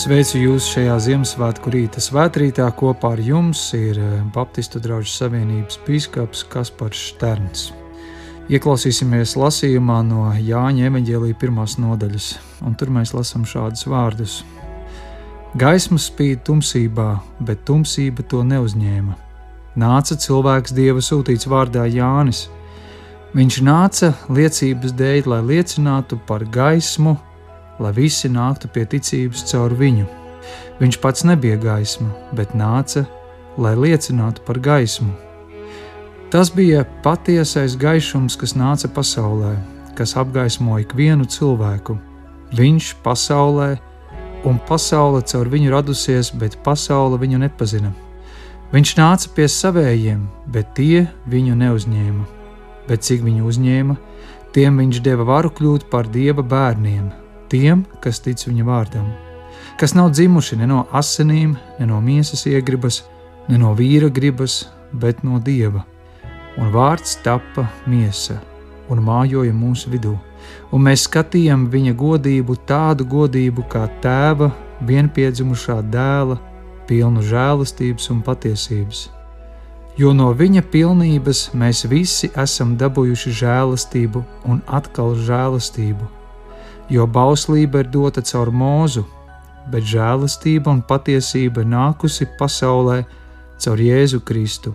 Sveicu jūs šajā Ziemassvētku rīta svētkrītā. Kopā ar jums ir eh, Baptistu draugu savienības biskups Kaspars Šterns. Ieklausīsimies lasījumā no Jāņa evanģēlīja pirmās nodaļas, un tur mēs lasām šādus vārdus: Gaisma spīd tumsībā, bet tumsība to neuzņēma. Nāca cilvēks Dieva sūtīts vārdā Jānis. Viņš nāca liecības dēļ, lai liecinātu par gaismu, lai visi nāktu pie ticības caur viņu. Viņš pats nebija gaisma, bet nāca, lai liecinātu par gaismu. Tas bija patiesais gaišums, kas nāca pasaulē, kas apgaismo ikvienu cilvēku. Viņš pasaulē, un pasaule caur viņu radusies, bet pasaule viņu nepazina. Viņš nāca pie savējiem, bet tie viņu neuzņēma. Bet cik viņu uzņēma, tiem viņš deva varu kļūt par dieva bērniem, tiem, kas tic viņa vārdam, kas nav dzimuši ne no asinīm, ne no miesas iegribas, ne no vīra gribas, bet no dieva. Un vārds tappa miesa un mājoja mūsu vidū, un mēs skatījām viņa godību, tādu godību kā tēva vienpiedzimušā dēla, pilnu žēlastības un patiesības. Jo no viņa pilnības mēs visi esam dabūjuši žēlastību un atkal žēlastību jo bauslība ir dota caur mūzu, bet žēlastība un patiesība nākusi pasaulē caur Jēzu Kristu.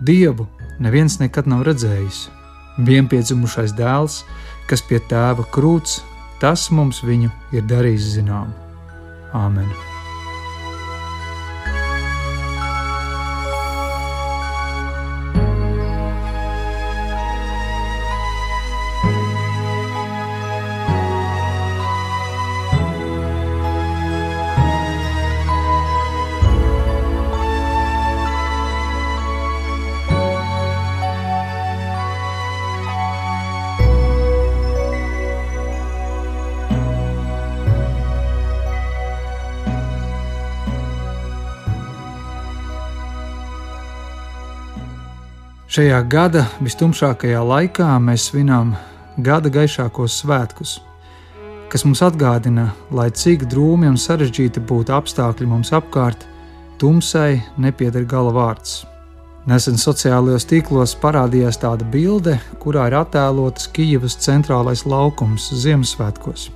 Dievu neviens nekad nav redzējis. Vienpiedzimušais dēls, kas pie tēva krūts, tas mums viņu ir darījis zinām. Āmen! Šajā gada vistumšākajā laikā mēs svinām gada gaišākos svētkus, kas mums atgādina, lai cik drūmi un sarežģīti būtu apstākļi mums apkārt, tumsai nepieder gala vārds. Nesen sociālajos tīklos parādījās tāda bilde, kurā ir attēlotas Kijavas centrālais laukums Ziemassvētkos,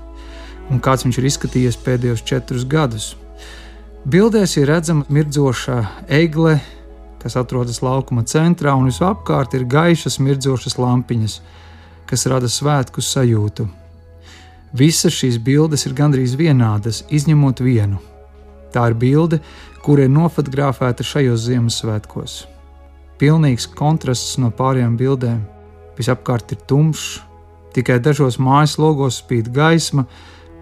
un kāds viņš ir izskatījies pēdējos četrus gadus. Bildēs ir redzama mirdzoša egle, kas atrodas laukuma centrā, un visapkārt ir gaišas, mirdzošas lampiņas, kas rada svētku sajūtu. Visas šīs bildes ir gandrīz vienādas, izņemot vienu. Tā ir bilde, kur ir nofotografēta šajos Ziemassvētkos. Pilnīgs kontrasts no pārējām bildēm. Visapkārt ir tumšs, tikai dažos mājas logos spīd gaisma,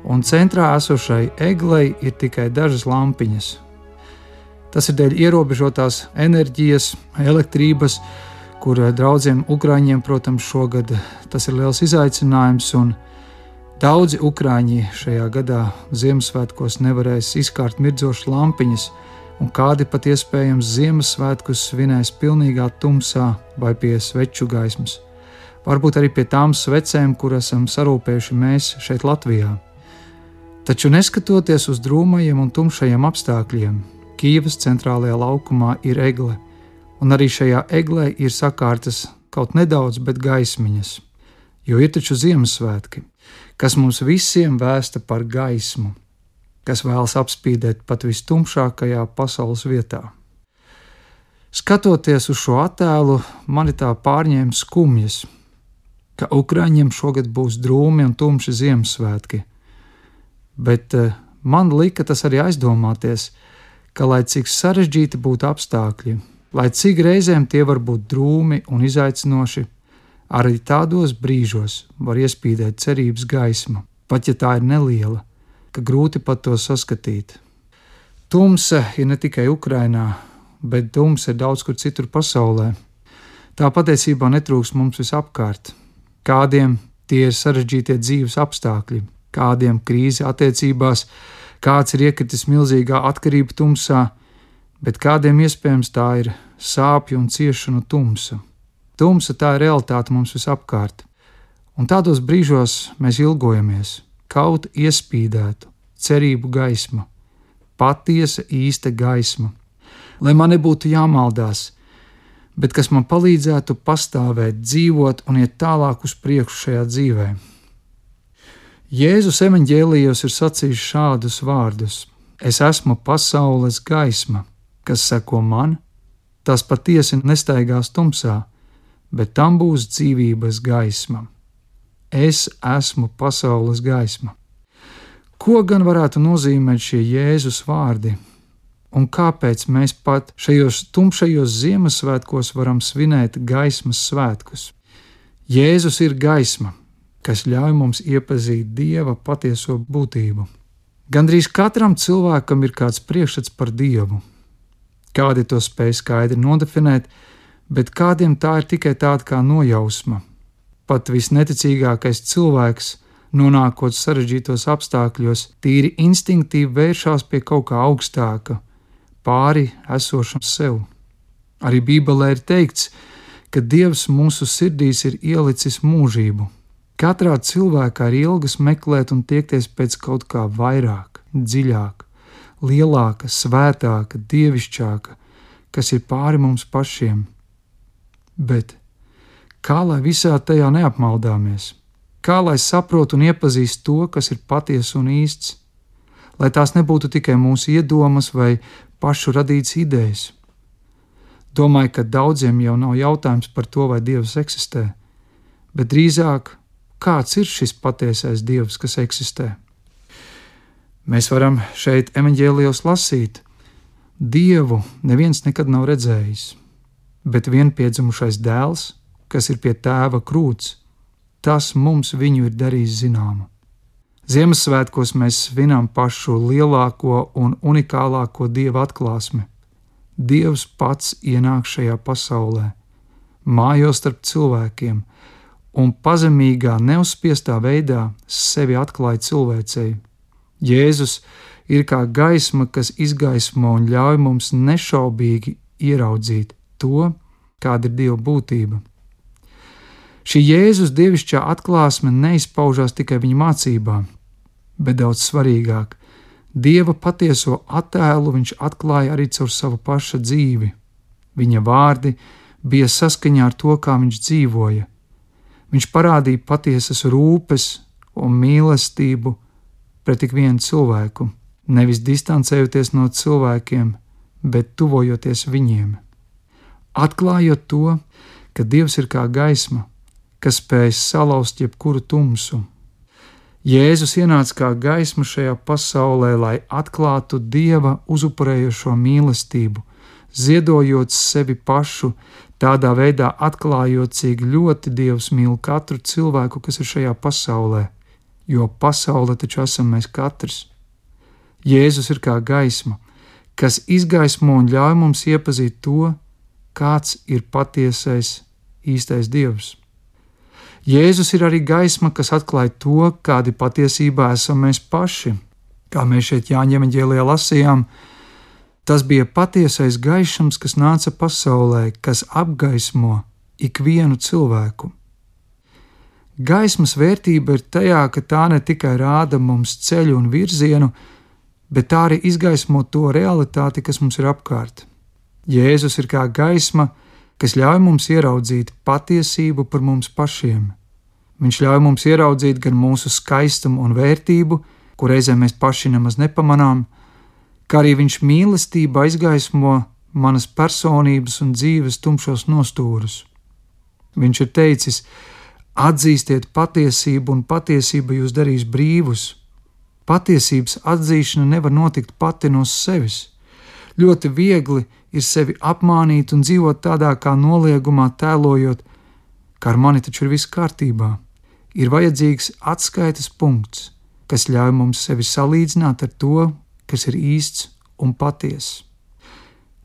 un centrā esošai eglei ir tikai dažas lampiņas, Tas ir dēļ ierobežotās enerģijas, elektrības, kur daudziem ukrāņiem, protams, šogad tas ir liels izaicinājums. Daudzi ukrāņi šajā gadā Ziemassvētkos nevarēs izkārt mirdzošas lampiņas, un kādi pat iespējams Ziemassvētkus svinēs pilnīgā tumsā vai pie sveču gaismas. Varbūt arī pie tām svecēm, kuras esam sarūpējuši mēs šeit Latvijā. Taču neskatoties uz drūmajiem un tumšajiem apstākļiem, Kīvas centrālajā laukumā ir egle, un arī šajā eglē ir sakārtas kaut nedaudz, bet gaismiņas, jo ir taču Ziemassvētki, kas mums visiem vēsta par gaismu, kas vēlas apspīdēt pat vistumšākajā pasaules vietā. Skatoties uz šo attēlu, mani tā pārņēma skumjas, ka Ukrāņiem šogad būs drūmi un tumši Ziemassvētki, bet eh, man lika tas arī aizdomāties, ka ka, lai cik sarežģīti būtu apstākļi, lai cik reizēm tie var būt drūmi un izaicinoši, arī tādos brīžos var iespīdēt cerības gaisma, pat ja tā ir neliela, ka grūti pat to saskatīt. Tumsa ir ne tikai Ukrainā, bet tumsa ir daudz kur citur pasaulē. Tā patiesībā netrūks mums visapkārt. Kādiem tie ir sarežģītie dzīves apstākļi, kādiem krīze attiecībās, kāds ir iekritis milzīgā atkarība tumsā, bet kādiem iespējams tā ir sāpju un ciešanu tumsa. Tumsa tā ir realitāte mums visapkārt, un tādos brīžos mēs ilgojamies, kaut iespīdētu cerību gaismu, patiesa, īsta gaisma. Lai man nebūtu jāmaldās, bet kas man palīdzētu pastāvēt, dzīvot un iet tālāk uz priekšu šajā dzīvē. Jēzus evanģēlijos ir sacījis šādus vārdus: Es esmu pasaules gaisma, kas seko man, tas patiesi nestaigās tumsā, bet tam būs dzīvības gaisma. Es esmu pasaules gaisma. Ko gan varētu nozīmēt šie Jēzus vārdi? Un kāpēc mēs pat šajos tumšajos Ziemassvētkos varam svinēt gaismas svētkus? Jēzus ir gaisma, kas ļauj mums iepazīt Dieva patieso būtību. Gandrīz katram cilvēkam ir kāds priekšstats par Dievu. Kādi to spēj skaidri nodefinēt, bet kādiem tā ir tikai tāda kā nojausma. Pat visneticīgākais cilvēks, nonākot sarežģītos apstākļos, tīri instinktīvi vēršas pie kaut kā augstāka, pāri esošam sev. Arī Bībelē ir teikts, ka Dievs mūsu sirdīs ir ielicis mūžību. Katrā cilvēkā ir ilgas meklēt un tiekties pēc kaut kā vairāk, dziļāk, lielāka, svētāka, dievišķāka, kas ir pāri mums pašiem bet kā lai visā tajā neapmaldāmies? Kā lai saprotu un iepazīstu to, kas ir patiesa un īsts, lai tās nebūtu tikai mūsu iedomas vai pašu radītas idejas? Domāju, ka daudziem jau nav jautājums par to, vai Dievs eksistē, bet drīzāk, kāds ir šis patiesais Dievs, kas eksistē. Mēs varam šeit evanģēlijos lasīt, Dievu neviens nekad nav redzējis bet vienpiedzimušais dēls, kas ir pie tēva krūts, tas mums viņu ir darījis zināmu. Ziemassvētkos mēs svinām pašu lielāko un unikālāko dieva atklāsmi. Dievs pats ienāk šajā pasaulē, mājo starp cilvēkiem, un pazemīgā, neuzspiestā veidā sevi atklāja cilvēcei. Jēzus ir kā gaisma, kas izgaismo un ļauj mums nešaubīgi ieraudzīt to, kāda ir Dieva būtība. Šī Jēzus dievišķā atklāsme neizpaužās tikai viņa mācībā, bet daudz svarīgāk, Dieva patieso attēlu viņš atklāja arī caur savu paša dzīvi. Viņa vārdi bija saskaņā ar to, kā viņš dzīvoja. Viņš parādīja patiesas rūpes un mīlestību pret ik vienu cilvēku, nevis distancējoties no cilvēkiem, bet tuvojoties viņiem atklājot to, ka Dievs ir kā gaisma, kas spēj salauzt jebkuru tumsu. Jēzus ienāca kā gaisma šajā pasaulē, lai atklātu Dieva uzupurējošo mīlestību, ziedojot sevi pašu, tādā veidā atklājot, cik ļoti Dievs mīl katru cilvēku, kas ir šajā pasaulē, jo pasaule taču esam mēs katrs. Jēzus ir kā gaisma, kas izgaismo un ļauj mums iepazīt to, kāds ir patiesais, īstais Dievs. Jēzus ir arī gaisma, kas atklāja to, kādi patiesībā esam mēs paši. Kā mēs šeit Jāņa evanģēlijā lasījām, tas bija patiesais gaišums, kas nāca pasaulē, kas apgaismo ikvienu cilvēku. Gaismas vērtība ir tajā, ka tā ne tikai rāda mums ceļu un virzienu, bet tā arī izgaismo to realitāti, kas mums ir apkārt. Jēzus ir kā gaisma, kas ļauj mums ieraudzīt patiesību par mums pašiem. Viņš ļauj mums ieraudzīt gan mūsu skaistumu un vērtību, ko reizē mēs paši nemaz nepamanām, kā arī viņš mīlestība aizgaismo manas personības un dzīves tumšos nostūrus. Viņš ir teicis: atzīstiet patiesību, un patiesība jūs darīs brīvus. Patiesības atzīšana nevar notikt pati no sevis. Ļoti viegli ir sevi apmānīt un dzīvot tādā kā noliegumā, tēlojot, ka ar mani taču ir viss kārtībā. Ir vajadzīgs atskaites punkts, kas ļauj mums sevi salīdzināt ar to, kas ir īsts un patiess.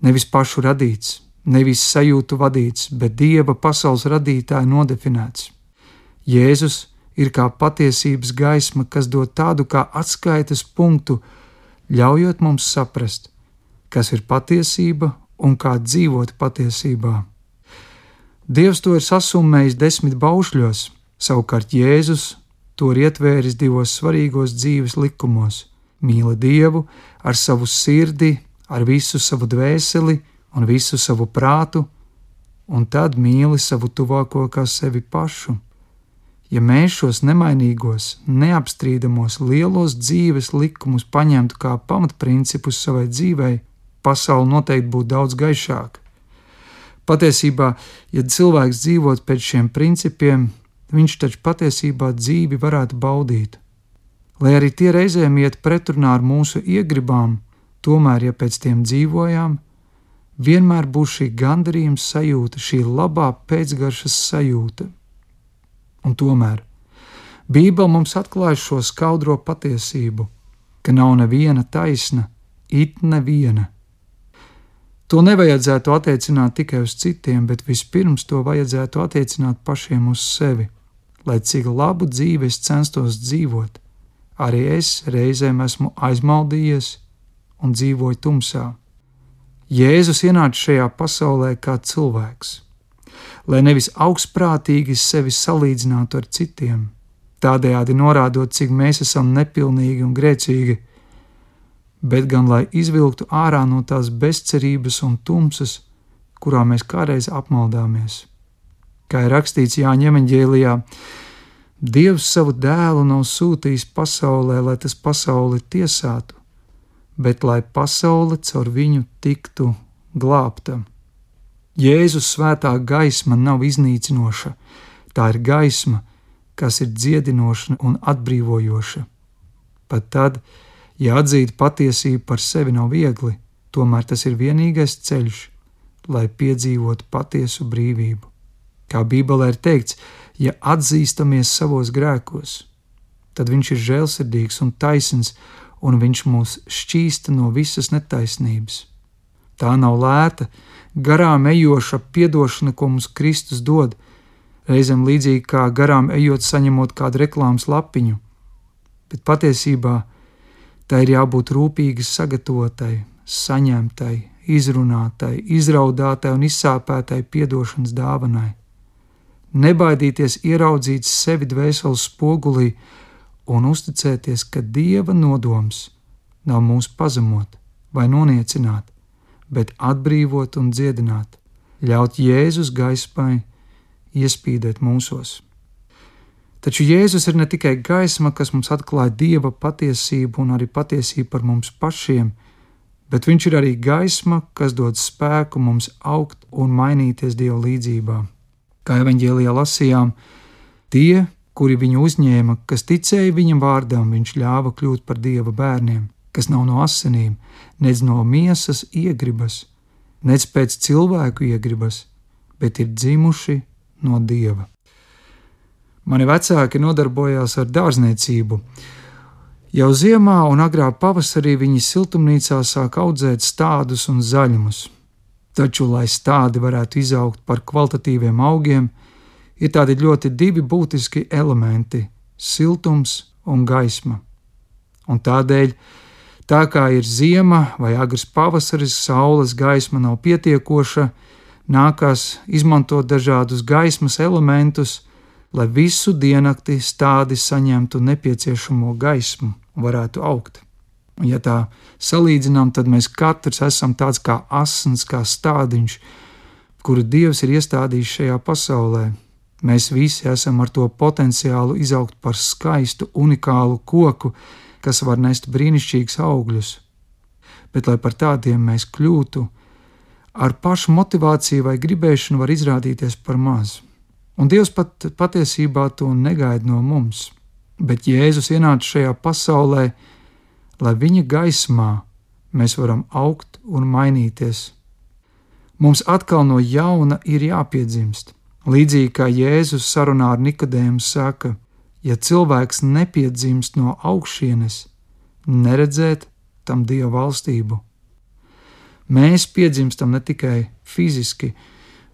Nevis pašu radīts, nevis sajūtu vadīts, bet dieva pasaules radītāja nodefinēts. Jēzus ir kā patiesības gaisma, kas dod tādu kā atskaites punktu, ļaujot mums saprast, kas ir patiesība un kā dzīvot patiesībā. Dievs to ir sasummējis desmit baušļos, savukārt Jēzus to ir ietvēris divos svarīgos dzīves likumos - Mīli Dievu ar savu sirdi, ar visu savu dvēseli un visu savu prātu, un tad mīli savu tuvāko kā sevi pašu. Ja mēs šos nemainīgos, neapstrīdamos lielos dzīves likumus paņemtu kā pamatprincipus savai dzīvei, pasaule noteikti būtu daudz gaišāka. Patiesībā, ja cilvēks dzīvot pēc šiem principiem, viņš taču patiesībā dzīvi varētu baudīt. Lai arī tie reizēm iet pretrunā ar mūsu iegribām, tomēr, ja pēc tiem dzīvojām, vienmēr būs šī gandarījuma sajūta, šī labā pēcgaršas sajūta. Un tomēr Bībele mums atklāja šo skaudro patiesību, ka nav neviena taisna, it neviena. To nevajadzētu attiecināt tikai uz citiem, bet vispirms to vajadzētu attiecināt pašiem uz sevi, lai cik labu dzīvi es censtos dzīvot, arī es reizēm esmu aizmaldījies un dzīvoju tumsā. Jēzus ienāca šajā pasaulē kā cilvēks, lai nevis augstprātīgi sevi salīdzinātu ar citiem, tādējādi norādot, cik mēs esam nepilnīgi un grēcīgi, bet gan lai izvilktu ārā no tās bezcerības un tumsas, kurā mēs kādreiz apmaldāmies. Kā ir rakstīts Jāņa Evanģēlijā, Dievs savu dēlu nav sūtījis pasaulē, lai tas pasauli tiesātu, bet lai pasaule caur viņu tiktu glābta. Jēzus svētā gaisma nav iznīcinoša, tā ir gaisma, kas ir dziedinoša un atbrīvojoša. Pat tad, ja atzīt patiesību par sevi nav viegli, tomēr tas ir vienīgais ceļš, lai piedzīvotu patiesu brīvību. Kā Bībelē ir teikts, ja atzīstamies savos grēkos, tad Viņš ir žēlsirdīgs un taisns un viņš mūs šķīsta no visas netaisnības. Tā nav lēta, garām ejoša atdošana, ko mums Kristus dod, reizēm līdzīgi kā garām ejot, saņemot kādu reklāmas lapiņu, bet patiesībā tai ir jābūt rūpīgi sagatavotai, saņemtai, izrunātai, izraudātai un izsāpētai atdošanas dāvanai. Nebaidīties ieraudzīt sevi dvēseles spogulī un uzticēties, ka Dieva nodoms nav mūs pazemot vai noniecināt, bet atbrīvot un dziedināt, ļaut Jēzus gaismai iespīdēt mūsos. Taču Jēzus ir ne tikai gaisma, kas mums atklāja Dieva patiesību un arī patiesību par mums pašiem, bet Viņš ir arī gaisma, kas dod spēku mums augt un mainīties Dieva līdzjūtībā. Kā evanģēlijā lasījām, tie, kuri viņu uzņēma, kas ticēja viņam vārdam, viņš ļāva kļūt par dieva bērniem, kas nav no asinīm, nedz no miesas iegribas, nedz pēc cilvēku iegribas, bet ir dzimuši no dieva. Mani vecāki nodarbojās ar dārzniecību. Jau ziemā un agrā pavasarī viņi siltumnīcā sāk audzēt stādus un zaļumus. Taču, lai stādi varētu izaugt par kvalitatīviem augiem, ir tādi ļoti divi būtiski elementi - siltums un gaisma. Un tādēļ, tā kā ir ziema vai agrs pavasaris, saules gaisma nav pietiekoša, nākās izmantot dažādus gaismas elementus, lai visu diennakti stādi saņemtu nepieciešamo gaismu un varētu augt. Ja tā salīdzinām, tad mēs katrs esam tāds kā asins, kā stādiņš, kuru Dievs ir iestādījis šajā pasaulē, Mēs visi esam ar to potenciālu izaugt par skaistu, unikālu koku, kas var nest brīnišķīgus augļus. Bet, lai par tādiem mēs kļūtu, ar pašu motivāciju vai gribēšanu var izrādīties par maz. Un Dievs pat patiesībā to negaida no mums, bet Jēzus ienāca šajā pasaulē, lai viņa gaismā mēs varam augt un mainīties. Mums atkal no jauna ir jāpiedzimst. Līdzīgi kā Jēzus sarunā ar Nikodēmu saka, ja cilvēks nepiedzimst no augšienes, neredzēt tam Dieva valstību. Mēs piedzimstam ne tikai fiziski,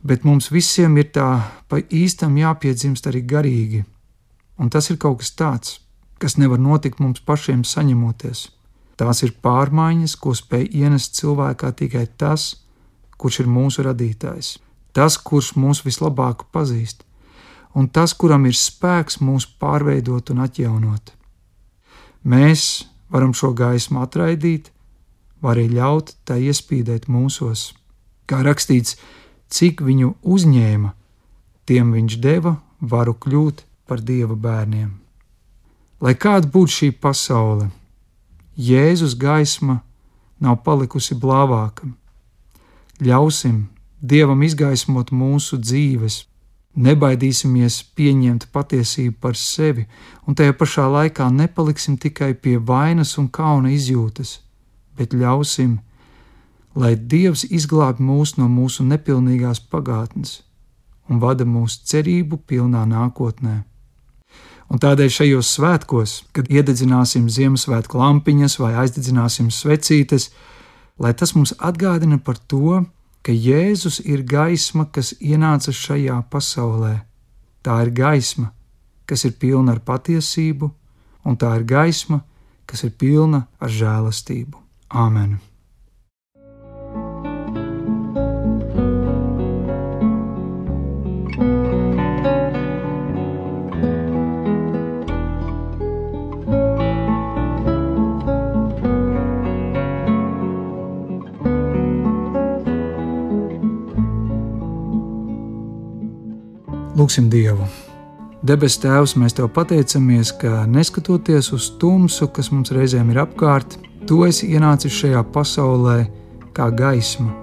bet mums visiem ir tā pa īstam jāpiedzimst arī garīgi. Un tas ir kaut kas tāds, kas nevar notikt mums pašiem saņemoties. Tās ir pārmaiņas, ko spēj ienest cilvēkā tikai tas, kurš ir mūsu radītājs tas, kurš mūs vislabāk pazīst, un tas, kuram ir spēks mūs pārveidot un atjaunot. Mēs varam šo gaismu atraidīt, vai arī ļaut tai iespīdēt mūsos. Kā rakstīts, cik viņu uzņēma, tiem viņš deva varu kļūt par dieva bērniem. Lai kāda būtu šī pasaule, Jēzus gaisma nav palikusi blāvāka. Ļausim Dievam izgaismot mūsu dzīves, nebaidīsimies pieņemt patiesību par sevi, un tajā pašā laikā nepaliksim tikai pie vainas un kauna izjūtas, bet ļausim, lai Dievs izglābj mūs no mūsu nepilnīgās pagātnes un vada mūsu cerību pilnā nākotnē. Un tādēļ šajos svētkos, kad iededzināsim Ziemassvētku lampiņas vai aizdedzināsim svecītes, lai tas mums atgādina par to, ka Jēzus ir gaisma, kas ienāca šajā pasaulē. Tā ir gaisma, kas ir pilna ar patiesību, un tā ir gaisma, kas ir pilna ar žēlastību. Āmen! Lūksim Dievu! Debes Tēvs, mēs Tev pateicamies, ka neskatoties uz tumsu, kas mums reizēm ir apkārt, Tu esi ienācis šajā pasaulē kā gaisma.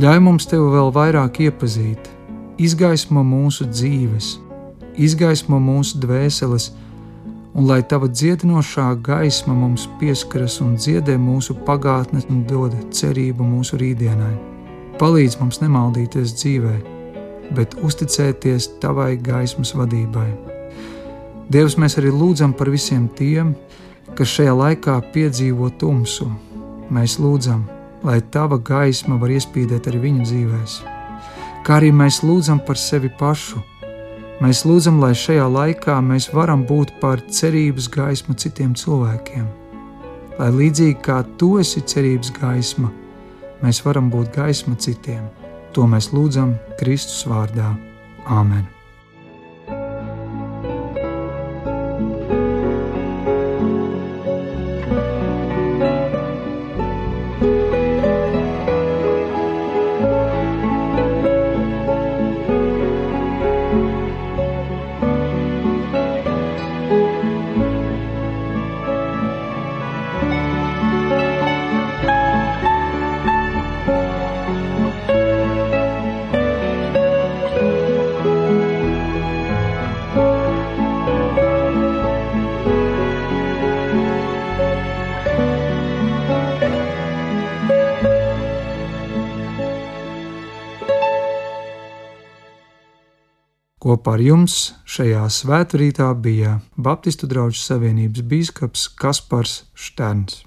Ļauj mums Tevi vēl vairāk iepazīt, izgaismo mūsu dzīves, izgaismo mūsu dvēseles, un lai Tava dziedinošā gaisma mums pieskaras un dziedē mūsu pagātnes un dod cerību mūsu rītdienai. Palīdz mums nemaldīties dzīvēm bet uzticēties tavai gaismas vadībai. Dievs, mēs arī lūdzam par visiem tiem, kas šajā laikā piedzīvo tumsu. Mēs lūdzam, lai tava gaisma var iespīdēt arī viņu dzīvēs. Kā arī mēs lūdzam par sevi pašu. Mēs lūdzam, lai šajā laikā mēs varam būt par cerības gaismu citiem cilvēkiem. Lai līdzīgi kā tu esi cerības gaisma, mēs varam būt gaisma citiem. To mēs lūdzam Kristus vārdā. Āmen! Kopā ar jums šajā svētkrītā bija Baptistu draugu savienības biskups Kaspars Šterns.